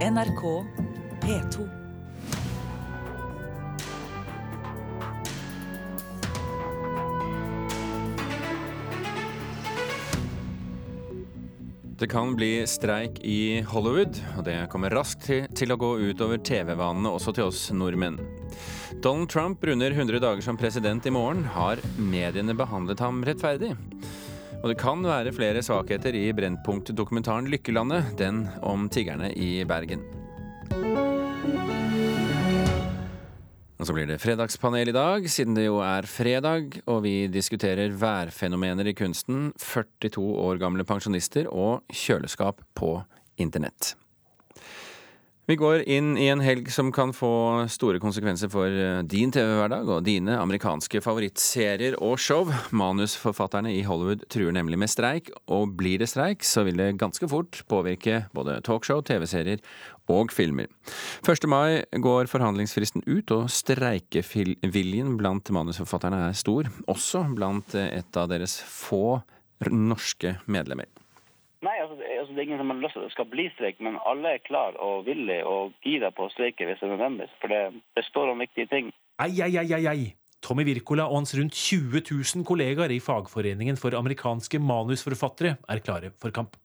NRK P2. Det kan bli streik i Hollywood, og det kommer raskt til, å gå utover TV-vanene også til oss nordmenn. Donald Trump runder 100 dager som president i morgen. Har mediene behandlet ham rettferdig? Og det kan være flere svakheter i Brennpunkt-dokumentaren 'Lykkelandet', den om tiggerne i Bergen. Og så blir det fredagspanel i dag, siden det jo er fredag, og vi diskuterer værfenomener i kunsten, 42 år gamle pensjonister og kjøleskap på internett. Vi går inn i en helg som kan få store konsekvenser for eh, din TV-hverdag og dine amerikanske favorittserier og show. Manusforfatterne i Hollywood truer nemlig med streik, og blir det streik, så vil det ganske fort påvirke både talkshow, TV-serier og filmer. 1. mai går forhandlingsfristen ut, og streikeviljen blant manusforfatterne er stor, også blant et av deres få norske medlemmer. Nei, altså, altså, det er ingen som har lyst til at det skal bli streik, men alle er klar og villige og gira på å streike hvis det er nødvendig. For det, det står om viktige ting. Ei, ei, ei, ei, ei. Tommy Wirkola og hans rundt 20 000 kollegaer i Fagforeningen for amerikanske manusforfattere er klare for kamp.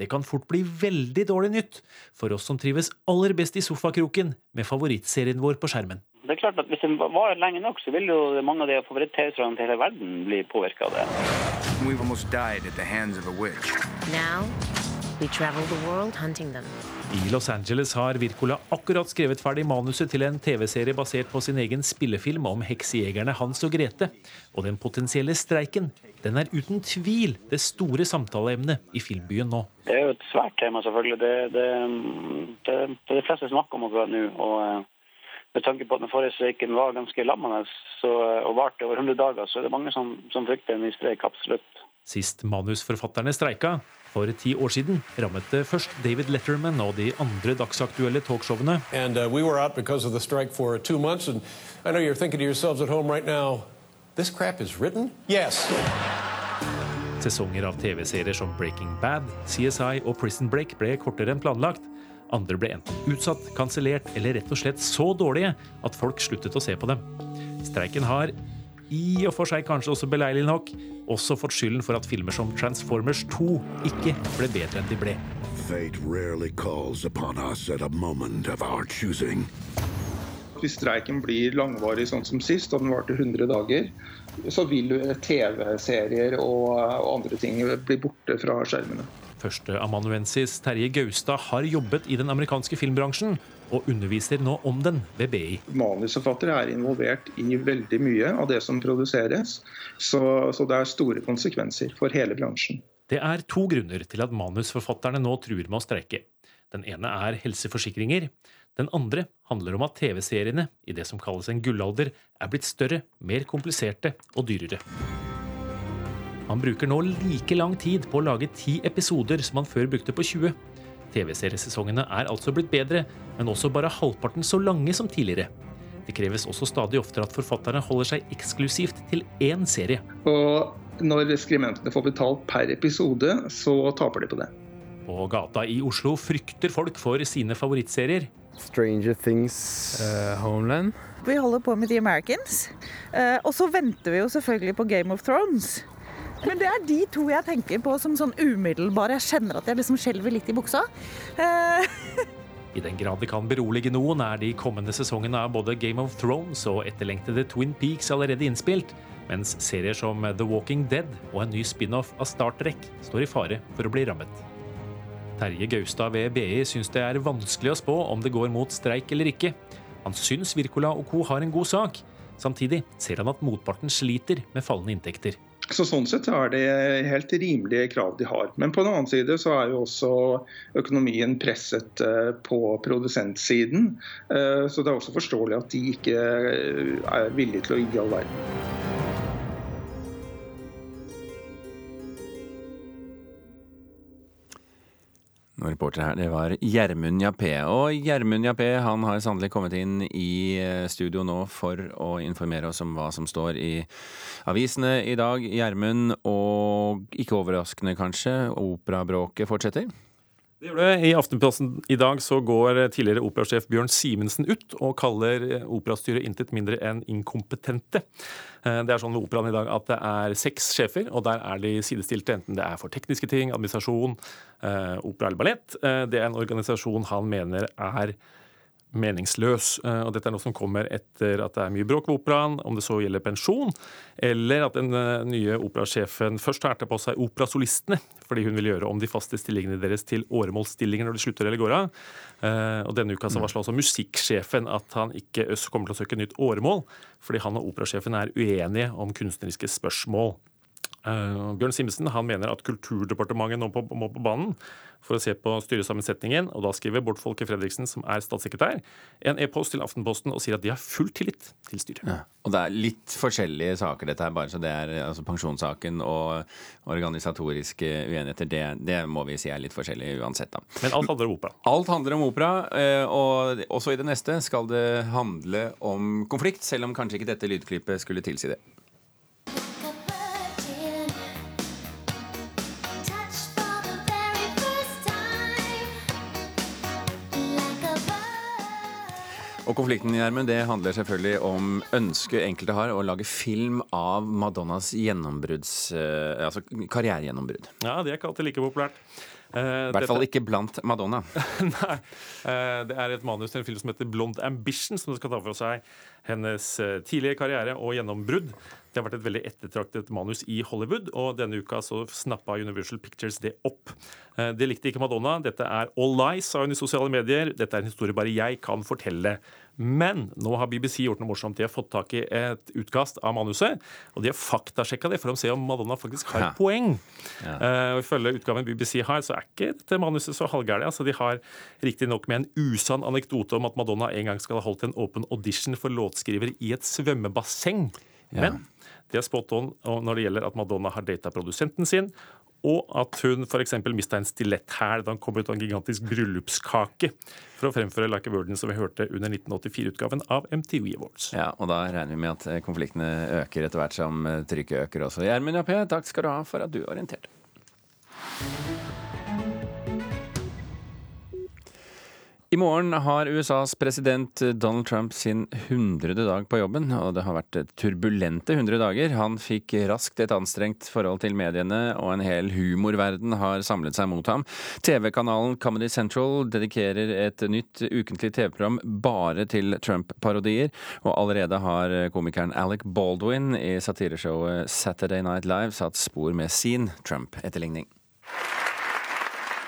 Det kan fort bli veldig dårlig nytt for oss som trives aller best i sofakroken med favorittserien vår på skjermen. Det er klart at Hvis den varer lenge nok, så vil jo mange av de favoritt-TV-seriene til hele verden bli påvirka av det. We've almost died at the hands of a witch. Now, we travel the world hunting them. I Los Angeles har Wirkola akkurat skrevet ferdig manuset til en TV-serie basert på sin egen spillefilm om heksejegerne Hans og Grete. Og den potensielle streiken den er uten tvil det store samtaleemnet i filmbyen nå. Det er jo et svært tema, selvfølgelig. Det er det, det, det, de fleste snakker om akkurat nå. og eh, med tanke på at den forrige streiken var ganske lammende og varte over 100 dager, så er det mange som, som frykter en ny streik, absolutt. Sist manusforfatterne streika, for ti år siden, rammet det først David Letterman og de andre dagsaktuelle talkshowene. And, uh, we were out because of the strike for two months, and I know you're thinking to yourselves at home right now, this crap is written? Yes. Sesonger av TV-serier som Breaking Bad, CSI og Prison Break ble kortere enn planlagt. Andre ble enten utsatt, kansellert eller rett og slett så dårlige at folk sluttet å se på dem. Streiken har, i og for seg kanskje også beleilig nok, også fått skylden for at filmer som Transformers 2 ikke ble bedre enn de ble. Fate rarely calls upon us at a moment of our choosing. Hvis streiken blir langvarig sånn som sist, og den varte 100 dager, så vil TV-serier og andre ting bli borte fra skjermene. Førsteamanuensis Terje Gaustad har jobbet i den amerikanske filmbransjen, og underviser nå om den ved BI. Manusforfattere er involvert i veldig mye av det som produseres, så, så det er store konsekvenser for hele bransjen. Det er to grunner til at manusforfatterne nå truer med å streike. Den ene er helseforsikringer. Den andre handler om at TV-seriene i det som kalles en gullalder, er blitt større, mer kompliserte og dyrere. Man bruker nå like lang tid på å lage ti episoder som han før brukte på 20. TV-seriesesongene er altså blitt bedre, men også bare halvparten så lange som tidligere. Det kreves også stadig oftere at forfatterne holder seg eksklusivt til én serie. Og når skrimentene får betalt per episode, så taper de på det. På gata i Oslo frykter folk for sine favorittserier. Stranger Things, uh, Homeland. Vi holder på med The Americans. Uh, og så venter vi jo selvfølgelig på Game of Thrones. Men det er de to jeg tenker på som sånn umiddelbare. Jeg kjenner at jeg liksom skjelver litt i buksa. Uh. I den grad det kan berolige noen, er de kommende sesongene av både Game of Thrones og etterlengtede Twin Peaks allerede innspilt, mens serier som The Walking Dead og en ny spin-off av Star Trek står i fare for å bli rammet. Terje Gaustad ved BI syns det er vanskelig å spå om det går mot streik eller ikke. Han syns Wirkola og co. har en god sak. Samtidig ser han at motparten sliter med fallende inntekter. Så Sånn sett er det helt rimelige krav de har. Men på den annen side så er jo også økonomien presset eh, på produsentsiden. Eh, så det er også forståelig at de ikke eh, er villige til å gi all verden. Reporter her, det var Gjermund Jappé. Og Gjermund Jappé han har sannelig kommet inn i eh, studio nå for å informere oss om hva som står i avisene i dag. Gjermund, og ikke overraskende kanskje, operabråket fortsetter? I Aftenposten i dag så går tidligere operasjef Bjørn Simensen ut og kaller operastyret intet mindre enn inkompetente. Eh, det er sånn ved operaen i dag at det er seks sjefer, og der er de sidestilte. Enten det er for tekniske ting, administrasjon, eh, opera eller ballett. Eh, det er en organisasjon han mener er meningsløs. Eh, og Dette er noe som kommer etter at det er mye bråk ved operaen, om det så gjelder pensjon, eller at den eh, nye operasjefen først tar på seg operasolistene, fordi hun vil gjøre om de faste stillingene deres til åremålsstillinger når de slutter eller går av. Eh, og Denne uka så varsla også musikksjefen at han ikke kommer til å søke nytt åremål, fordi han og operasjefen er uenige om kunstneriske spørsmål. Uh, Bjørn Simensen han mener at Kulturdepartementet nå på, må på banen for å se på styresammensetningen. og Da skriver Bård Folke Fredriksen, som er statssekretær, en e-post til Aftenposten og sier at de har full tillit til styret. Ja, og Det er litt forskjellige saker, dette her. bare så det er altså Pensjonssaken og organisatoriske uenigheter, det, det, må vi si er litt forskjellig uansett. da. Men alt handler om opera? Alt handler om opera. Eh, og også i det neste skal det handle om konflikt, selv om kanskje ikke dette lydklippet skulle tilsi det. Og konflikten Gjermund, det handler selvfølgelig om ønsket enkelte har å lage film av Madonnas gjennombrudds... Eh, altså karrieregjennombrudd. Ja, det er ikke alltid like populært. Uh, I hvert fall ikke blant Madonna. Nei. Uh, det er et manus til en film som heter Blond Ambition, som skal ta for seg hennes uh, tidlige karriere og gjennombrudd. Det har vært et veldig ettertraktet manus i Hollywood, og denne uka så snappa Universal Pictures det opp. Det likte ikke Madonna. Dette er all lies, sa hun i sosiale medier. Dette er en historie bare jeg kan fortelle. Men nå har BBC gjort noe morsomt. De har fått tak i et utkast av manuset, og de har faktasjekka det for å se om Madonna faktisk har et poeng. Ja. Uh, og Ifølge utgaven BBC har, så er ikke dette manuset så halvgærent. Altså, de har riktignok med en usann anekdote om at Madonna en gang skal ha holdt en åpen audition for låtskriver i et svømmebasseng. Ja. Men de er spot on når det gjelder at Madonna har data produsenten sin, og at hun f.eks. mista en stiletthæl da han kom ut av en gigantisk bryllupskake for å fremføre Like a Virgin, som vi hørte under 1984-utgaven av MTV Awards. Ja, og da regner vi med at eh, konfliktene øker etter hvert som eh, trykket øker også. Gjermund Jappé, takk skal du ha for at du orienterte. I morgen har USAs president Donald Trump sin hundrede dag på jobben, og det har vært turbulente hundre dager. Han fikk raskt et anstrengt forhold til mediene, og en hel humorverden har samlet seg mot ham. TV-kanalen Comedy Central dedikerer et nytt ukentlig TV-program bare til Trump-parodier, og allerede har komikeren Alec Baldwin i satireshowet Saturday Night Live satt spor med sin Trump-etterligning.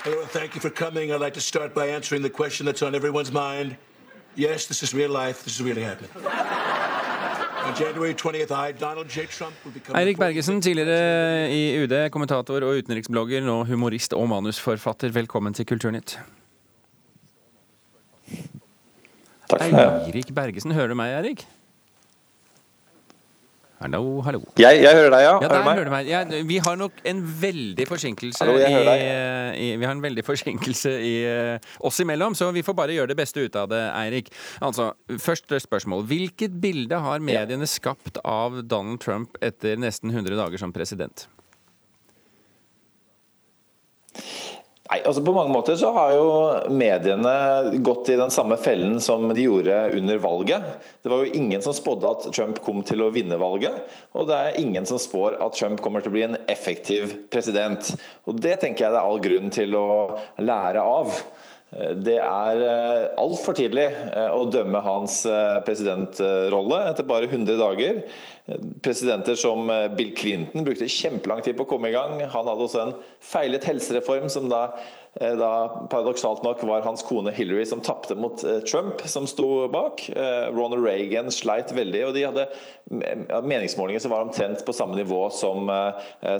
Hello, and thank you for coming. I'd like to start by answering the question that's on everyone's mind. Yes, this is real life. This is really happening. Eirik Bergesen, tidligere i UD, kommentator og utenriksblogger, nå humorist og manusforfatter. Velkommen til Kulturnytt. Takk for det. Eirik Bergesen, hører du meg, Eirik? Hallo, hallo. Jeg, jeg hører deg, ja. ja der hører du meg. Ja, vi har nok en veldig forsinkelse hallo, i, i, Vi har en veldig forsinkelse i uh, oss imellom, så vi får bare gjøre det beste ut av det, Eirik. Altså, Første spørsmål. Hvilket bilde har mediene skapt av Donald Trump etter nesten 100 dager som president? Nei, altså På mange måter så har jo mediene gått i den samme fellen som de gjorde under valget. Det var jo ingen som spådde at Trump kom til å vinne valget. Og det er ingen som spår at Trump kommer til å bli en effektiv president. Og Det tenker jeg det er all grunn til å lære av. Det er eh, altfor tidlig eh, å dømme hans eh, presidentrolle etter bare 100 dager. Presidenter som Bill Clinton brukte kjempelang tid på å komme i gang. Han hadde også en feilet helsereform som da, da paradoksalt nok var hans kone Hillary som tapte mot Trump, som sto bak. Ronald Reagan sleit veldig, og de hadde meningsmålinger som var omtrent på samme nivå som,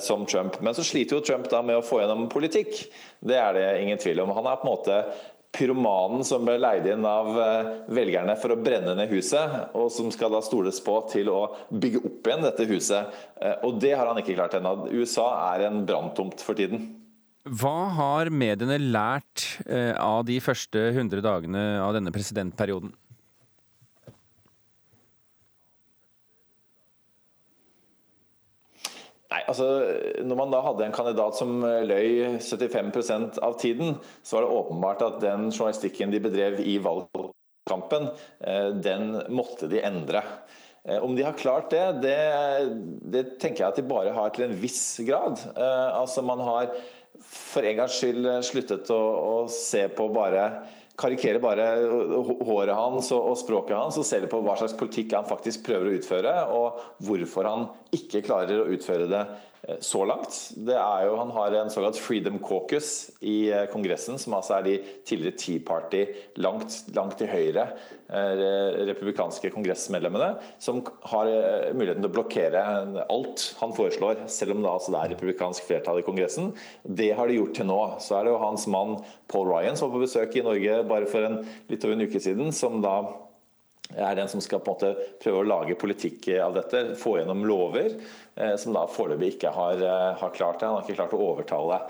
som Trump. Men så sliter jo Trump da med å få gjennom politikk. Det er det ingen tvil om. Han er på en måte pyromanen som ble leid inn av eh, velgerne for å brenne ned huset, og som skal da stoles på til å bygge opp igjen dette huset. Eh, og det har han ikke klart ennå. USA er en branntomt for tiden. Hva har mediene lært eh, av de første 100 dagene av denne presidentperioden? Nei, altså, Når man da hadde en kandidat som løy 75% av tiden, så var det åpenbart at den journalistikken de bedrev i valgkampen, eh, den måtte de endre. Eh, om de har klart det, det, det tenker jeg at de bare har til en viss grad. Eh, altså Man har for en gangs skyld sluttet å, å se på bare karikere bare håret hans og språket hans og ser på hva slags politikk han faktisk prøver å utføre, og hvorfor han ikke klarer å utføre det Eh, så langt. Det er jo, han har en såkalt Freedom Caucus i eh, Kongressen, som altså er de tidligere Tea Party langt, langt til høyre eh, republikanske kongressmedlemmene, som har muligheten til å blokkere alt han foreslår, selv om altså det er republikansk flertall i Kongressen. Det har de gjort til nå. Så er det jo hans mann Paul Ryan som var på besøk i Norge bare for en, litt over en uke siden, som da er den som skal på en måte prøve å lage politikk av dette, få gjennom lover, eh, som da foreløpig ikke har, eh, har, klart det. Han har ikke klart å overtale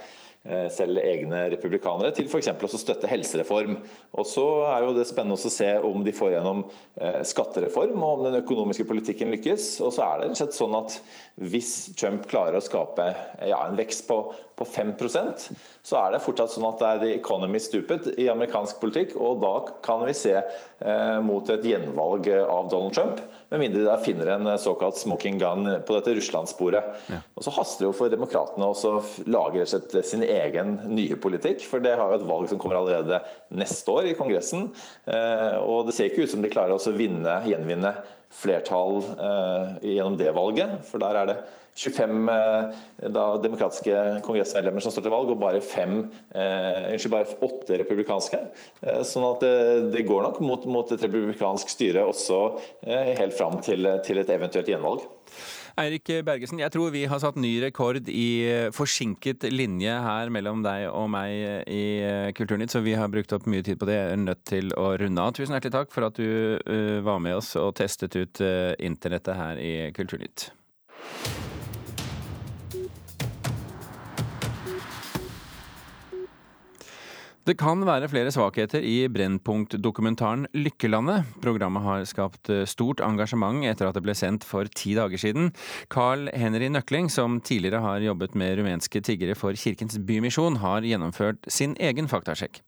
selv egne republikanere, til f.eks. å støtte helsereform. Og Så er jo det spennende å se om de får gjennom eh, skattereform, og om den økonomiske politikken lykkes. Og så er det rett sånn at Hvis Trump klarer å skape ja, en vekst på, på 5% så er det fortsatt sånn at det er the economy stupid i amerikansk politikk. og Da kan vi se eh, mot et gjenvalg av Donald Trump, med mindre de finner en såkalt smoking gun på dette Russland-sporet. Ja. Og Så haster det jo for demokratene å lage sin egen nye politikk. For det har jo et valg som kommer allerede neste år i Kongressen. Eh, og det ser ikke ut som de klarer å vinne, gjenvinne flertall eh, gjennom det valget. For der er det 25 eh, da, demokratiske kongressmedlemmer som står til valg, og bare, fem, eh, unnskyld, bare åtte republikanske. Eh, sånn at det, det, går nok mot, mot et republikansk styre også eh, helt fram til, til et eventuelt gjenvalg. Eirik Bergesen, jeg tror vi har satt ny rekord i forsinket linje her mellom deg og meg i Kulturnytt, så vi har brukt opp mye tid på det. Jeg er nødt til å runde av. Tusen hjertelig takk for at du var med oss og testet ut internettet her i Kulturnytt. Det kan være flere svakheter i Brennpunkt-dokumentaren Lykkelandet. Programmet har skapt eh, stort engasjement etter at det ble sendt for ti dager siden. Carl Henry Nøkling, som tidligere har jobbet med rumenske tiggere for Kirkens Bymisjon, har gjennomført sin egen faktasjekk.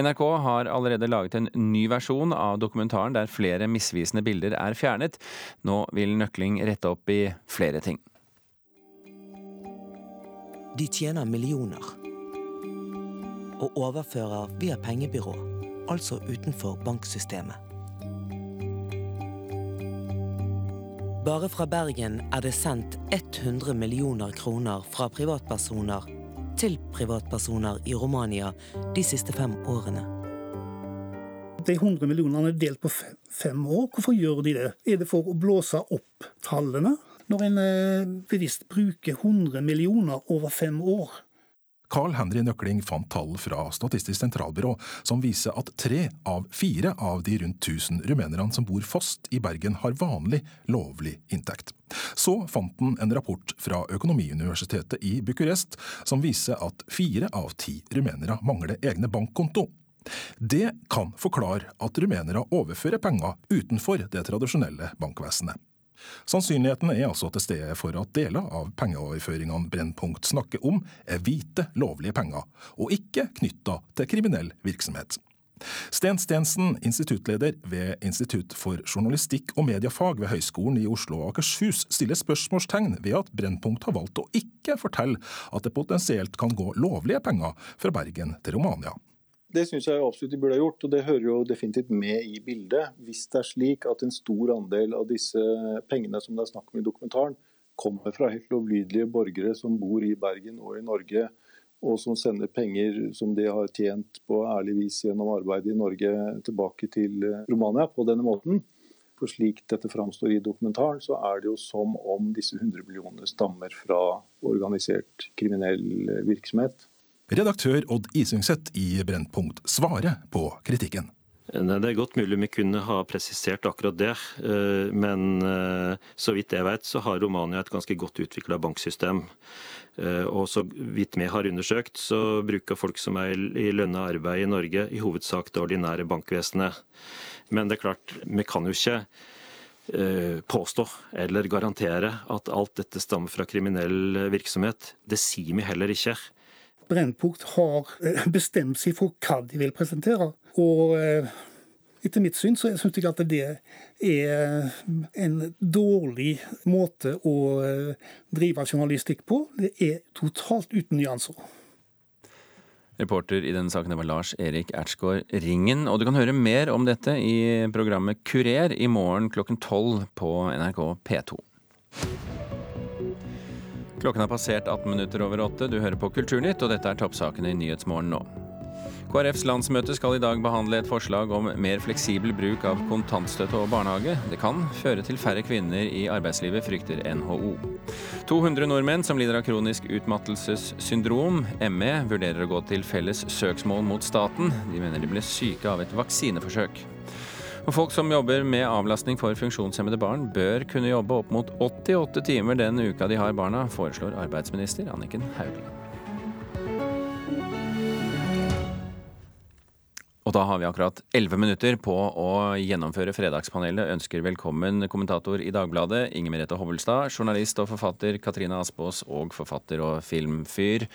NRK har allerede laget en ny versjon av dokumentaren der flere misvisende bilder er fjernet. Nå vil Nøkling rette opp i flere ting. De tjener millioner og overfører via pengebyrå, altså utenfor banksystemet. Bare fra Bergen er det sendt 100 millioner kroner fra privatpersoner til privatpersoner i Romania de siste fem årene. De 100 millionene er delt på fem år. Hvorfor gjør de det? Er det for å blåse opp tallene? Når en eh, bevisst bruker 100 millioner over fem år, Carl Henry Nøkling fant tall fra Statistisk sentralbyrå som viser at tre av fire av de rundt 1000 rumenerne som bor fast i Bergen, har vanlig, lovlig inntekt. Så fant han en rapport fra Økonomiuniversitetet i Bucuresti som viser at fire av ti rumenere mangler egne bankkonto. Det kan forklare at rumenere overfører penger utenfor det tradisjonelle bankvesenet. Sannsynligheten er altså til stede for at deler av pengeoverføringene Brennpunkt snakker om, er hvite, lovlige penger, og ikke knytta til kriminell virksomhet. Sten Stensen, instituttleder ved Institutt for journalistikk og mediefag ved Høgskolen i Oslo og Akershus, stiller spørsmålstegn ved at Brennpunkt har valgt å ikke fortelle at det potensielt kan gå lovlige penger fra Bergen til Romania. Det syns jeg absolutt de burde ha gjort, og det hører jo definitivt med i bildet. Hvis det er slik at en stor andel av disse pengene som det er snakk om i dokumentaren, kommer fra helt lovlydige borgere som bor i Bergen og i Norge, og som sender penger som de har tjent på ærlig vis gjennom arbeid i Norge, tilbake til Romania på denne måten. For slik dette framstår i dokumentaren, så er det jo som om disse 100 millionene stammer fra organisert kriminell virksomhet. Redaktør Odd Isungset i Brennpunkt svarer på kritikken. Det er godt mulig vi kunne ha presisert akkurat det, eh, men eh, så vidt jeg vet, så har Romania et ganske godt utvikla banksystem. Eh, og så vidt vi har undersøkt, så bruker folk som er i lønna arbeid i Norge, i hovedsak det ordinære bankvesenet. Men det er klart, vi kan jo ikke påstå eller garantere at alt dette stammer fra kriminell virksomhet. Det sier vi heller ikke. Brennpunkt har eh, bestemt seg for hva de vil presentere. Og eh, etter mitt syn så syns jeg at det er en dårlig måte å eh, drive journalistikk på. Det er totalt uten nyanser. Reporter i denne saken var Lars Erik Ertsgaard Ringen. Og du kan høre mer om dette i programmet Kurer i morgen klokken tolv på NRK P2. Klokken har passert 18 minutter over åtte. Du hører på Kulturnytt, og dette er toppsakene i Nyhetsmorgen nå. KrFs landsmøte skal i dag behandle et forslag om mer fleksibel bruk av kontantstøtte og barnehage. Det kan føre til færre kvinner i arbeidslivet, frykter NHO. 200 nordmenn som lider av kronisk utmattelsessyndrom, ME, vurderer å gå til felles søksmål mot staten. De mener de ble syke av et vaksineforsøk. Og folk som jobber med avlastning for funksjonshemmede barn, bør kunne jobbe opp mot 88 timer den uka de har barna, foreslår arbeidsminister Anniken Hauglie. Og da har vi akkurat 11 minutter på å gjennomføre Fredagspanelet. Ønsker velkommen kommentator i Dagbladet Inger Merete Hovelstad, journalist og forfatter Katrine Aspaas og forfatter og filmfyr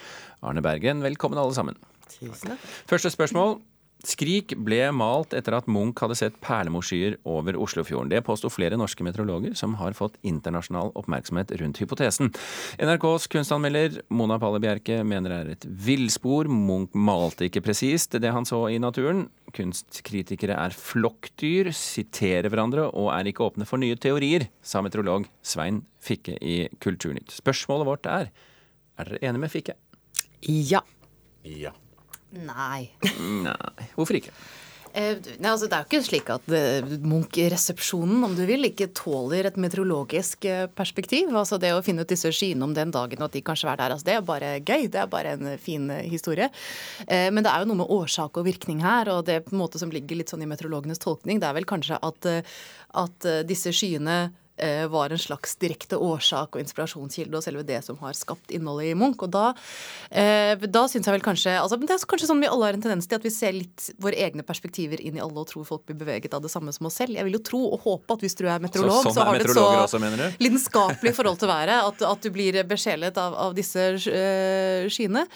Arne Bergen. Velkommen alle sammen. Tusen takk. Første spørsmål. Skrik ble malt etter at Munch hadde sett perlemorsskyer over Oslofjorden. Det påsto flere norske meteorologer som har fått internasjonal oppmerksomhet rundt hypotesen. NRKs kunstanmelder Mona Palle Bjerke mener det er et villspor. Munch malte ikke presist det han så i naturen. Kunstkritikere er flokkdyr, siterer hverandre og er ikke åpne for nye teorier, sa meteorolog Svein Fikke i Kulturnytt. Spørsmålet vårt er er dere enige med Fikke? Ja. Ja. Nei. Nei. Hvorfor ikke? Eh, nei, altså, det er jo ikke slik at eh, Munch-resepsjonen om du vil, ikke tåler et meteorologisk eh, perspektiv. Altså Det å finne ut disse skyene om den dagen og at de kanskje er der, altså, det er bare gøy. Det er bare en fin eh, historie. Eh, men det er jo noe med årsak og virkning her, og det på en måte som ligger litt sånn i meteorologenes tolkning, det er vel kanskje at, at disse skyene var en slags direkte årsak og inspirasjonskilde, og selve det som har skapt innholdet i Munch. Og da, eh, da syns jeg vel kanskje altså, men Det er kanskje sånn vi alle har en tendens til, at vi ser litt våre egne perspektiver inn i alle og tror folk blir beveget av det samme som oss selv. Jeg vil jo tro og håpe at hvis du er meteorolog, Så sånn så, har du et så også, lidenskapelig forhold til været at, at du blir besjelet av, av disse eh, skyene.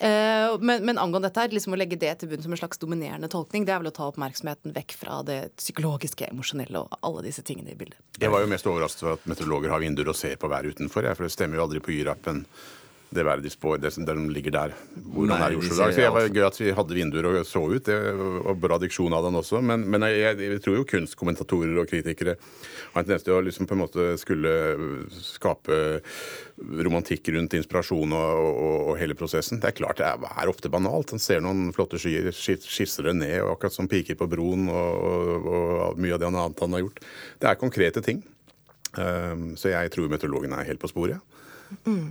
Eh, men, men angående dette her, liksom å legge det til bunn som en slags dominerende tolkning, det er vel å ta oppmerksomheten vekk fra det psykologiske, emosjonelle og alle disse tingene i bildet. Jeg var jo mest overrasket over at meteorologer har vinduer og ser på været utenfor. For det stemmer jo aldri på Yr-appen. Det spår, det som der de ligger der hvor Nei, han er i Oslo. det? i dag. Så jeg var gøy at vi hadde vinduer og så ut, det, og bra diksjon av den også. Men, men jeg, jeg tror jo kunstkommentatorer og kritikere har en tendens til å liksom på en måte skulle skape romantikk rundt inspirasjon og, og, og hele prosessen. Det er klart det er, er ofte banalt. Han ser noen flotte skyer, skisser det ned, og akkurat som piker på broen og, og, og mye av det annet han har gjort. Det er konkrete ting. Um, så jeg tror meteorologen er helt på sporet. Mm.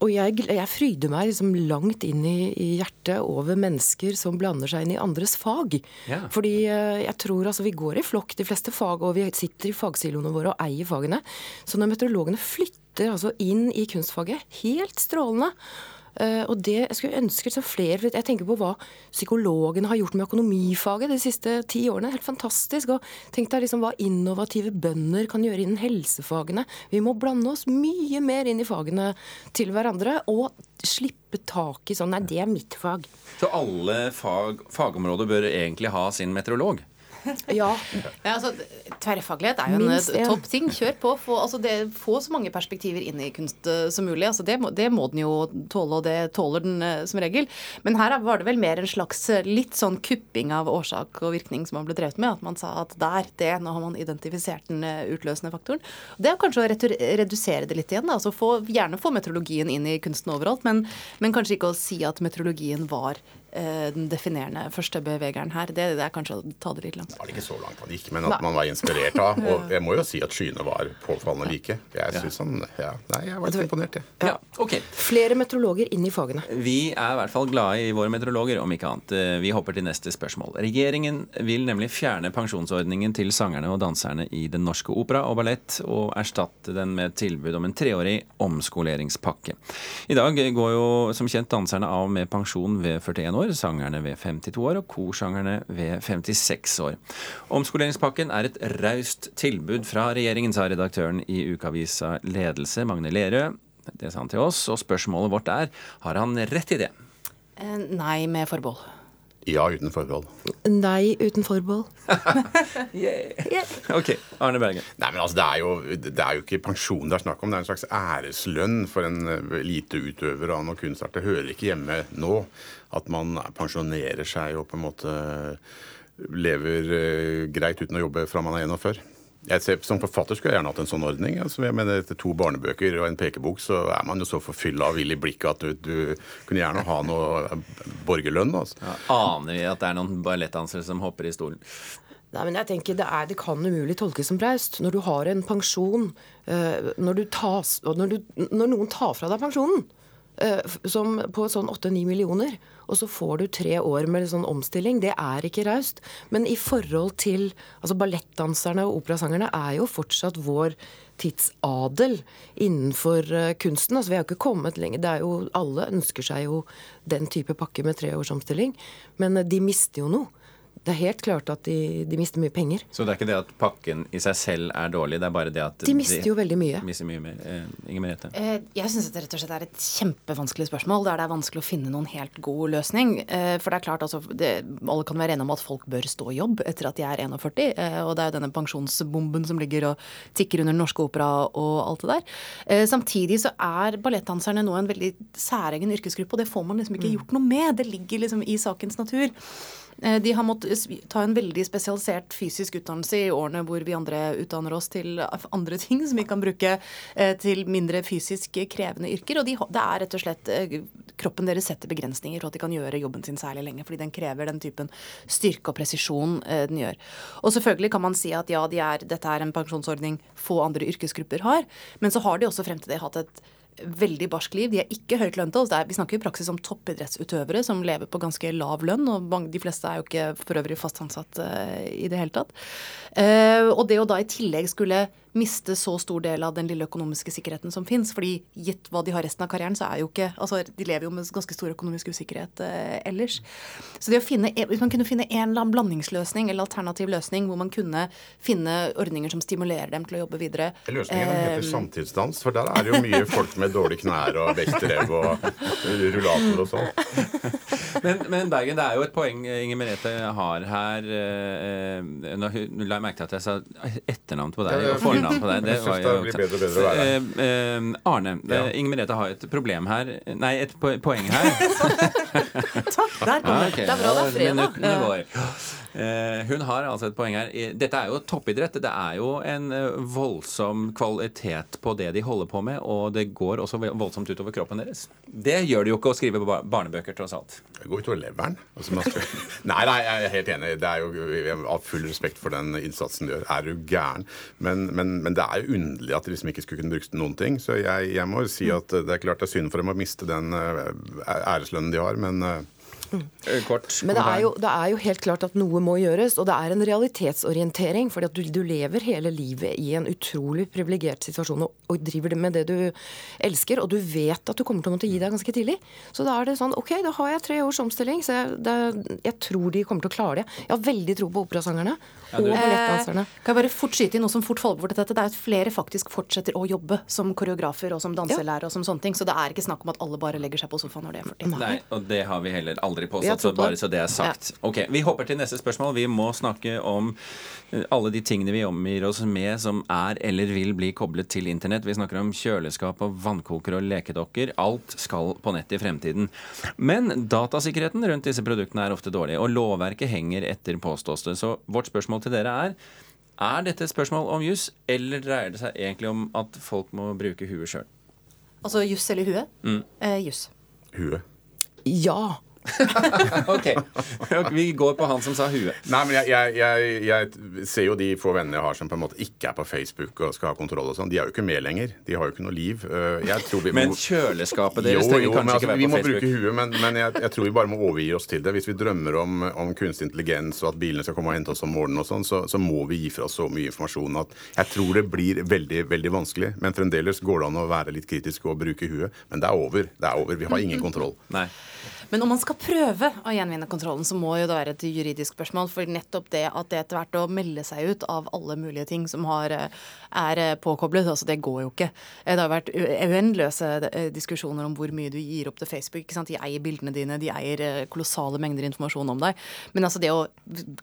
Og jeg, jeg fryder meg liksom langt inn i, i hjertet over mennesker som blander seg inn i andres fag. Ja. Fordi eh, jeg tror altså vi går i flokk, de fleste fag, og vi sitter i fagsiloene våre og eier fagene. Så når meteorologene flytter altså inn i kunstfaget, helt strålende. Eh, og det jeg skulle ønske så flere Jeg tenker på hva psykologene har gjort med økonomifaget de siste ti årene. Helt fantastisk. Og tenk deg liksom hva innovative bønder kan gjøre innen helsefagene. Vi må blande oss mye mer inn i fagene til hverandre og slippe tak i sånn Nei, det er mitt fag. Så alle fag, fagområder bør egentlig ha sin meteorolog? Ja. Ja, altså, Tverrfaglighet er jo en Minst en. topp ting. Kjør på. Få, altså, det, få så mange perspektiver inn i kunst eh, som mulig. Altså, det, må, det må den jo tåle, og det tåler den eh, som regel. Men her er- var det vel mer en slags eh, litt sånn kupping av årsak og virkning som man ble drevet med. At man sa at der, det, nå har man identifisert den utløsende faktoren. Det er kanskje å redusere det litt igjen. Da. Altså, få, gjerne få meteorologien inn i kunsten overalt, men, men kanskje ikke å si at meteorologien var den definerende første bevegeren her. Det, det er kanskje å ta det litt langt. Det var ikke så langt han gikk, men at Nei. man var inspirert av. Og jeg må jo si at skyene var påfallende like. Jeg synes han, ja, Nei, jeg var litt imponert, jeg. Ja, Okay. Flere meteorologer inn i fagene. Vi er i hvert fall glade i våre meteorologer, om ikke annet. Eh, Vi hopper til neste spørsmål. Regjeringen vil nemlig fjerne pensjonsordningen til sangerne og danserne i Den Norske Opera og Ballett, og erstatte den med et tilbud om en treårig omskoleringspakke. I dag går jo som kjent danserne av med pensjon ved 41 år. År, sangerne ved 52 år og korsangerne ved 56 år. Omskoleringspakken er et raust tilbud fra regjeringen, sa redaktøren i ukeavisa Ledelse, Magne Lerøe. Det sa han til oss, og spørsmålet vårt er har han rett i det? Eh, Nei, med forbehold. Ja, uten forbehold. Nei uten forbehold. Ok, Arne Bergen. Nei, men altså, det er, jo, det er jo ikke pensjon det er snakk om. Det er en slags æreslønn for en eh, eliteutøver av noe kunstart. Det hører ikke hjemme nå at man pensjonerer seg og på en måte lever eh, greit uten å jobbe fra man er 41. Jeg ser, som forfatter skulle jeg gjerne hatt en sånn ordning. Altså, jeg mener Etter to barnebøker og en pekebok så er man jo så forfylla av vill i blikket at du, du kunne gjerne ha noe borgerlønn. Altså. Ja, aner vi at det er noen ballettdansere som hopper i stolen? Nei, men jeg tenker Det, er, det kan umulig tolkes som braust. Når du har en pensjon eh, når, du tas, når, du, når noen tar fra deg pensjonen eh, som på sånn 8-9 millioner, og så får du tre år med sånn omstilling, det er ikke raust. Men i forhold til altså Ballettdanserne og operasangerne er jo fortsatt vår tidsadel innenfor eh, kunsten. Altså Vi har ikke kommet lenger. Det er jo, alle ønsker seg jo den type pakke med tre års omstilling, men eh, de mister jo noe. Det er helt klart at de, de mister mye penger. Så det er ikke det at pakken i seg selv er dårlig, det er bare det at De mister jo veldig mye. Mister mye mer. Eh, Inger Merete? Eh, Jeg syns det rett og slett er et kjempevanskelig spørsmål, der det er vanskelig å finne noen helt god løsning. Eh, For det er klart, altså, det, Alle kan være enige om at folk bør stå i jobb etter at de er 41. eh, Og det er jo denne pensjonsbomben som ligger og tikker under Den Norske Opera og alt det der. Eh, Samtidig så er ballettdanserne nå en veldig særegen yrkesgruppe, og det får man liksom ikke gjort noe med. Det ligger liksom i sakens natur. Eh, De har måttet ta en veldig spesialisert fysisk utdannelse i årene hvor vi andre utdanner oss til andre ting som vi kan bruke eh, til mindre fysisk krevende yrker. Og de, det er rett og slett eh, kroppen deres setter begrensninger for at de kan gjøre jobben sin særlig lenge, fordi den krever den typen styrke og presisjon den gjør. Og selvfølgelig kan man si at ja, de er, dette er en pensjonsordning få andre yrkesgrupper har, men så har de også frem til det hatt et veldig barsk liv. De er ikke høyt lønte. Altså vi snakker i praksis om toppidrettsutøvere som lever på ganske lav lønn. og De fleste er jo ikke for øvrig fast ansatt eh, i det hele tatt. Eh, og det å da i tillegg skulle miste så stor del av den lille økonomiske sikkerheten som fins, fordi gitt hva de har resten av karrieren, så er jo ikke altså De lever jo med ganske stor økonomisk usikkerhet eh, ellers. Så det å finne, hvis man kunne finne en eller annen blandingsløsning eller alternativ løsning hvor man kunne finne ordninger som stimulerer dem til å jobbe videre Løsningen heter eh, samtidsdans, for der er det jo mye folk med dårlige knær og vekstrev og rullator og sånn. Men, men Bergen, det er jo et poeng Inger Merete har her. eh, eh, Nå la jeg merke til at jeg sa etternavn på deg Ja, ja. navn på deg. Det var jo bedre bedre. Eh, eh, Arne, Ja. Inger Merete har et problem her. Nei, et poeng her. Der kom det. Det er bra det er fredag. Minuttene går. Eh, hun har altså et poeng her. Dette er jo toppidrett. Det er jo en eh, voldsom kvalitet på det de holder på med, og det går også voldsomt utover kroppen deres. Det gjør det jo ikke å skrive bar- barnebøker, tross alt. Det går utover leveren. Altså, nei, nei, jeg er helt enig. Det er jo jeg har full respekt for den innsatsen du gjør. Er du gæren? Men, men, men det er jo underlig at de liksom ikke skulle kunne brukes til noen ting. Så jeg, jeg må si at det er klart det er synd for dem å miste den eh, æreslønnen de har, men eh, Kort. Men det er, jo, det er jo helt klart at noe må gjøres, og det er en realitetsorientering. fordi at du, du lever hele livet i en utrolig privilegert situasjon og, og driver det med det du elsker, og du vet at du kommer til å måtte gi deg ganske tidlig. Så da er det sånn OK, da har jeg tre års omstilling, så jeg, det, jeg tror de kommer til å klare det. Jeg har veldig tro på operasangerne og ballettdanserne. Eh, kan jeg bare fort skyte inn noe som fort faller bort dette? Det er at flere faktisk fortsetter å jobbe som koreografer og som danselærer og som sånne ting. Så det er ikke snakk om at alle bare legger seg på sofaen når de er 40. Nei, og det har vi heller aldri Har påstått, så på bare så det er sagt. Ok, Vi hopper til neste spørsmål. Vi må snakke om eh, alle de tingene vi omgir oss med som er eller vil bli koblet til internett. Vi snakker om kjøleskap og vannkoker og lekedokker. Alt skal på nett i fremtiden. Men datasikkerheten rundt disse produktene er ofte dårlig, og lovverket henger etter, påstås det. Så vårt spørsmål til dere er er dette et spørsmål om juss, eller dreier det seg egentlig om at folk må bruke huet sjøl? Altså juss eller hue? Mm. Eh, juss. huet. Ja. ok. Vi går på han som sa huet. Nei, men jeg, jeg, jeg, jeg ser jo de få vennene jeg har som på en måte ikke er på Facebook og skal ha kontroll og sånn. De er jo ikke med lenger. De har jo ikke noe liv. Jeg tror vi Men kjøleskapet deres jo, trenger jo, kanskje men ikke altså, Vi må Facebook. bruke huet, men, men jeg, jeg tror vi bare må overgi oss til det. Hvis vi drømmer om, om kunstig intelligens og at bilene skal komme og hente oss om morgenen, og sånn, så, så må vi gi fra oss så mye informasjon at jeg tror det blir veldig veldig vanskelig. Men fremdeles går det an å være litt kritisk og bruke huet. Men det er over. Det er over. Vi har ingen kontroll. Nei. Men om man skal prøve å gjenvinne kontrollen, så må jo det være et juridisk spørsmål. For nettopp det at det etter hvert å melde seg ut av alle mulige ting som har, er påkoblet, altså det går jo ikke. Det har vært uendeløse diskusjoner om hvor mye du gir opp til Facebook. ikke sant? De eier bildene dine, de eier kolossale mengder informasjon om deg. Men altså det å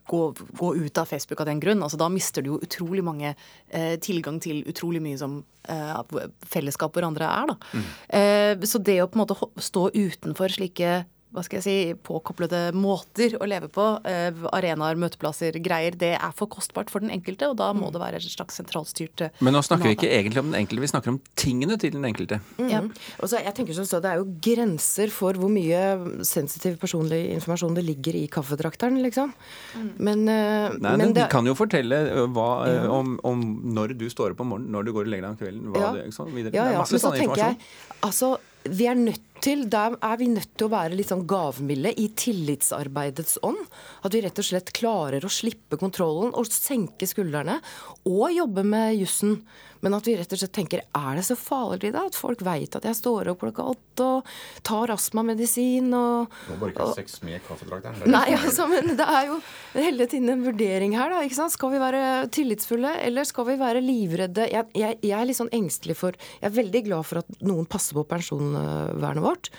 gå, gå ut av Facebook av den grunn, altså da mister du jo utrolig mange eh, tilgang til utrolig mye som eh, fellesskap hvor andre er. da. Mm. Eh, så det å på en måte stå utenfor slike hva skal jeg si, påkoblede måter å leve på, eh, arenaer, møteplasser, greier, det er for kostbart for den enkelte, og da må mm. det være et slags sentralstyrt eh, Men nå snakker vi ikke egentlig om den enkelte, vi snakker om tingene til den enkelte. Mm. Ja. Og så, jeg tenker sånn, så Det er jo grenser for hvor mye sensitiv personlig informasjon det ligger i kaffedrakteren, liksom. Mm. Men, uh, Nei, men det, kan jo fortelle hva, ja. om, om, når du står opp om morgenen, når du går og legger deg om kvelden, hva ja. det, sånn, videre. Ja, ja. Det er masse sånn informasjon. Jeg, altså, vi er nødt til, Der er vi nødt til å være litt sånn gavmilde i tillitsarbeidets ånd. At vi rett og slett klarer å slippe kontrollen og senke skuldrene. Og jobbe med jussen. Men at vi rett og slett tenker er det så farlig da? At folk veit at jeg står opp klokka åtte og tar astmamedisin og Må bare ikke ha sex med kaffedrakteren. Nei, altså, men det er jo hele tiden en vurdering her, da. ikke sant? Skal vi være tillitsfulle, eller skal vi være livredde? Jeg, jeg, jeg er litt sånn engstelig for Jeg er veldig glad for at noen passer på personvernet vårt.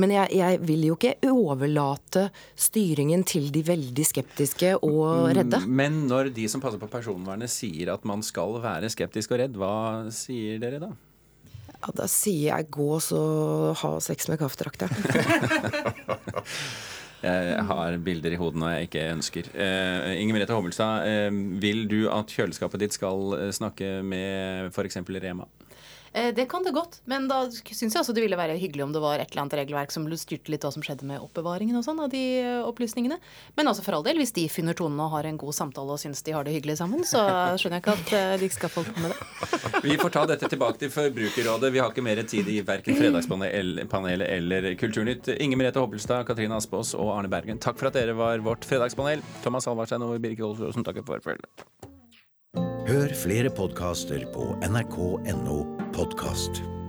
Men jeg, jeg, vil jo ikke overlate styringen til de veldig skeptiske og redde. Men når de som passer på personvernet sier at man skal være skeptisk og redd, hva sier dere da? Ja, Da sier jeg gå så ha sex med kaffetrakteren. jeg har bilder i hodet når jeg ikke ønsker. Uh, Inger Merete Hobbelstad, uh, vil du at kjøleskapet ditt skal eh, snakke med f.eks. Rema? Eh, det kan det godt, men da syns jeg også det ville være hyggelig om det var et eller annet regelverk som styrte litt hva som skjedde med oppbevaringen og sånn av de eh, opplysningene. Men altså for all del, hvis de finner tonen og har en god samtale og syns de har det hyggelig sammen, så skjønner jeg ikke at eh, de ikke skal få på med det. Vi får ta dette tilbake til Forbrukerrådet. Vi har ikke mer tid i verken Fredagspanelet eller Kulturnytt. Inger Merete Hoppelstad, Katrine Aspås og Arne Bergen, takk for at dere var vårt fredagspanel. Thomas Halvarstein og Birgit Olsson takk for følget. Hør flere podkaster på nrk.no podkast.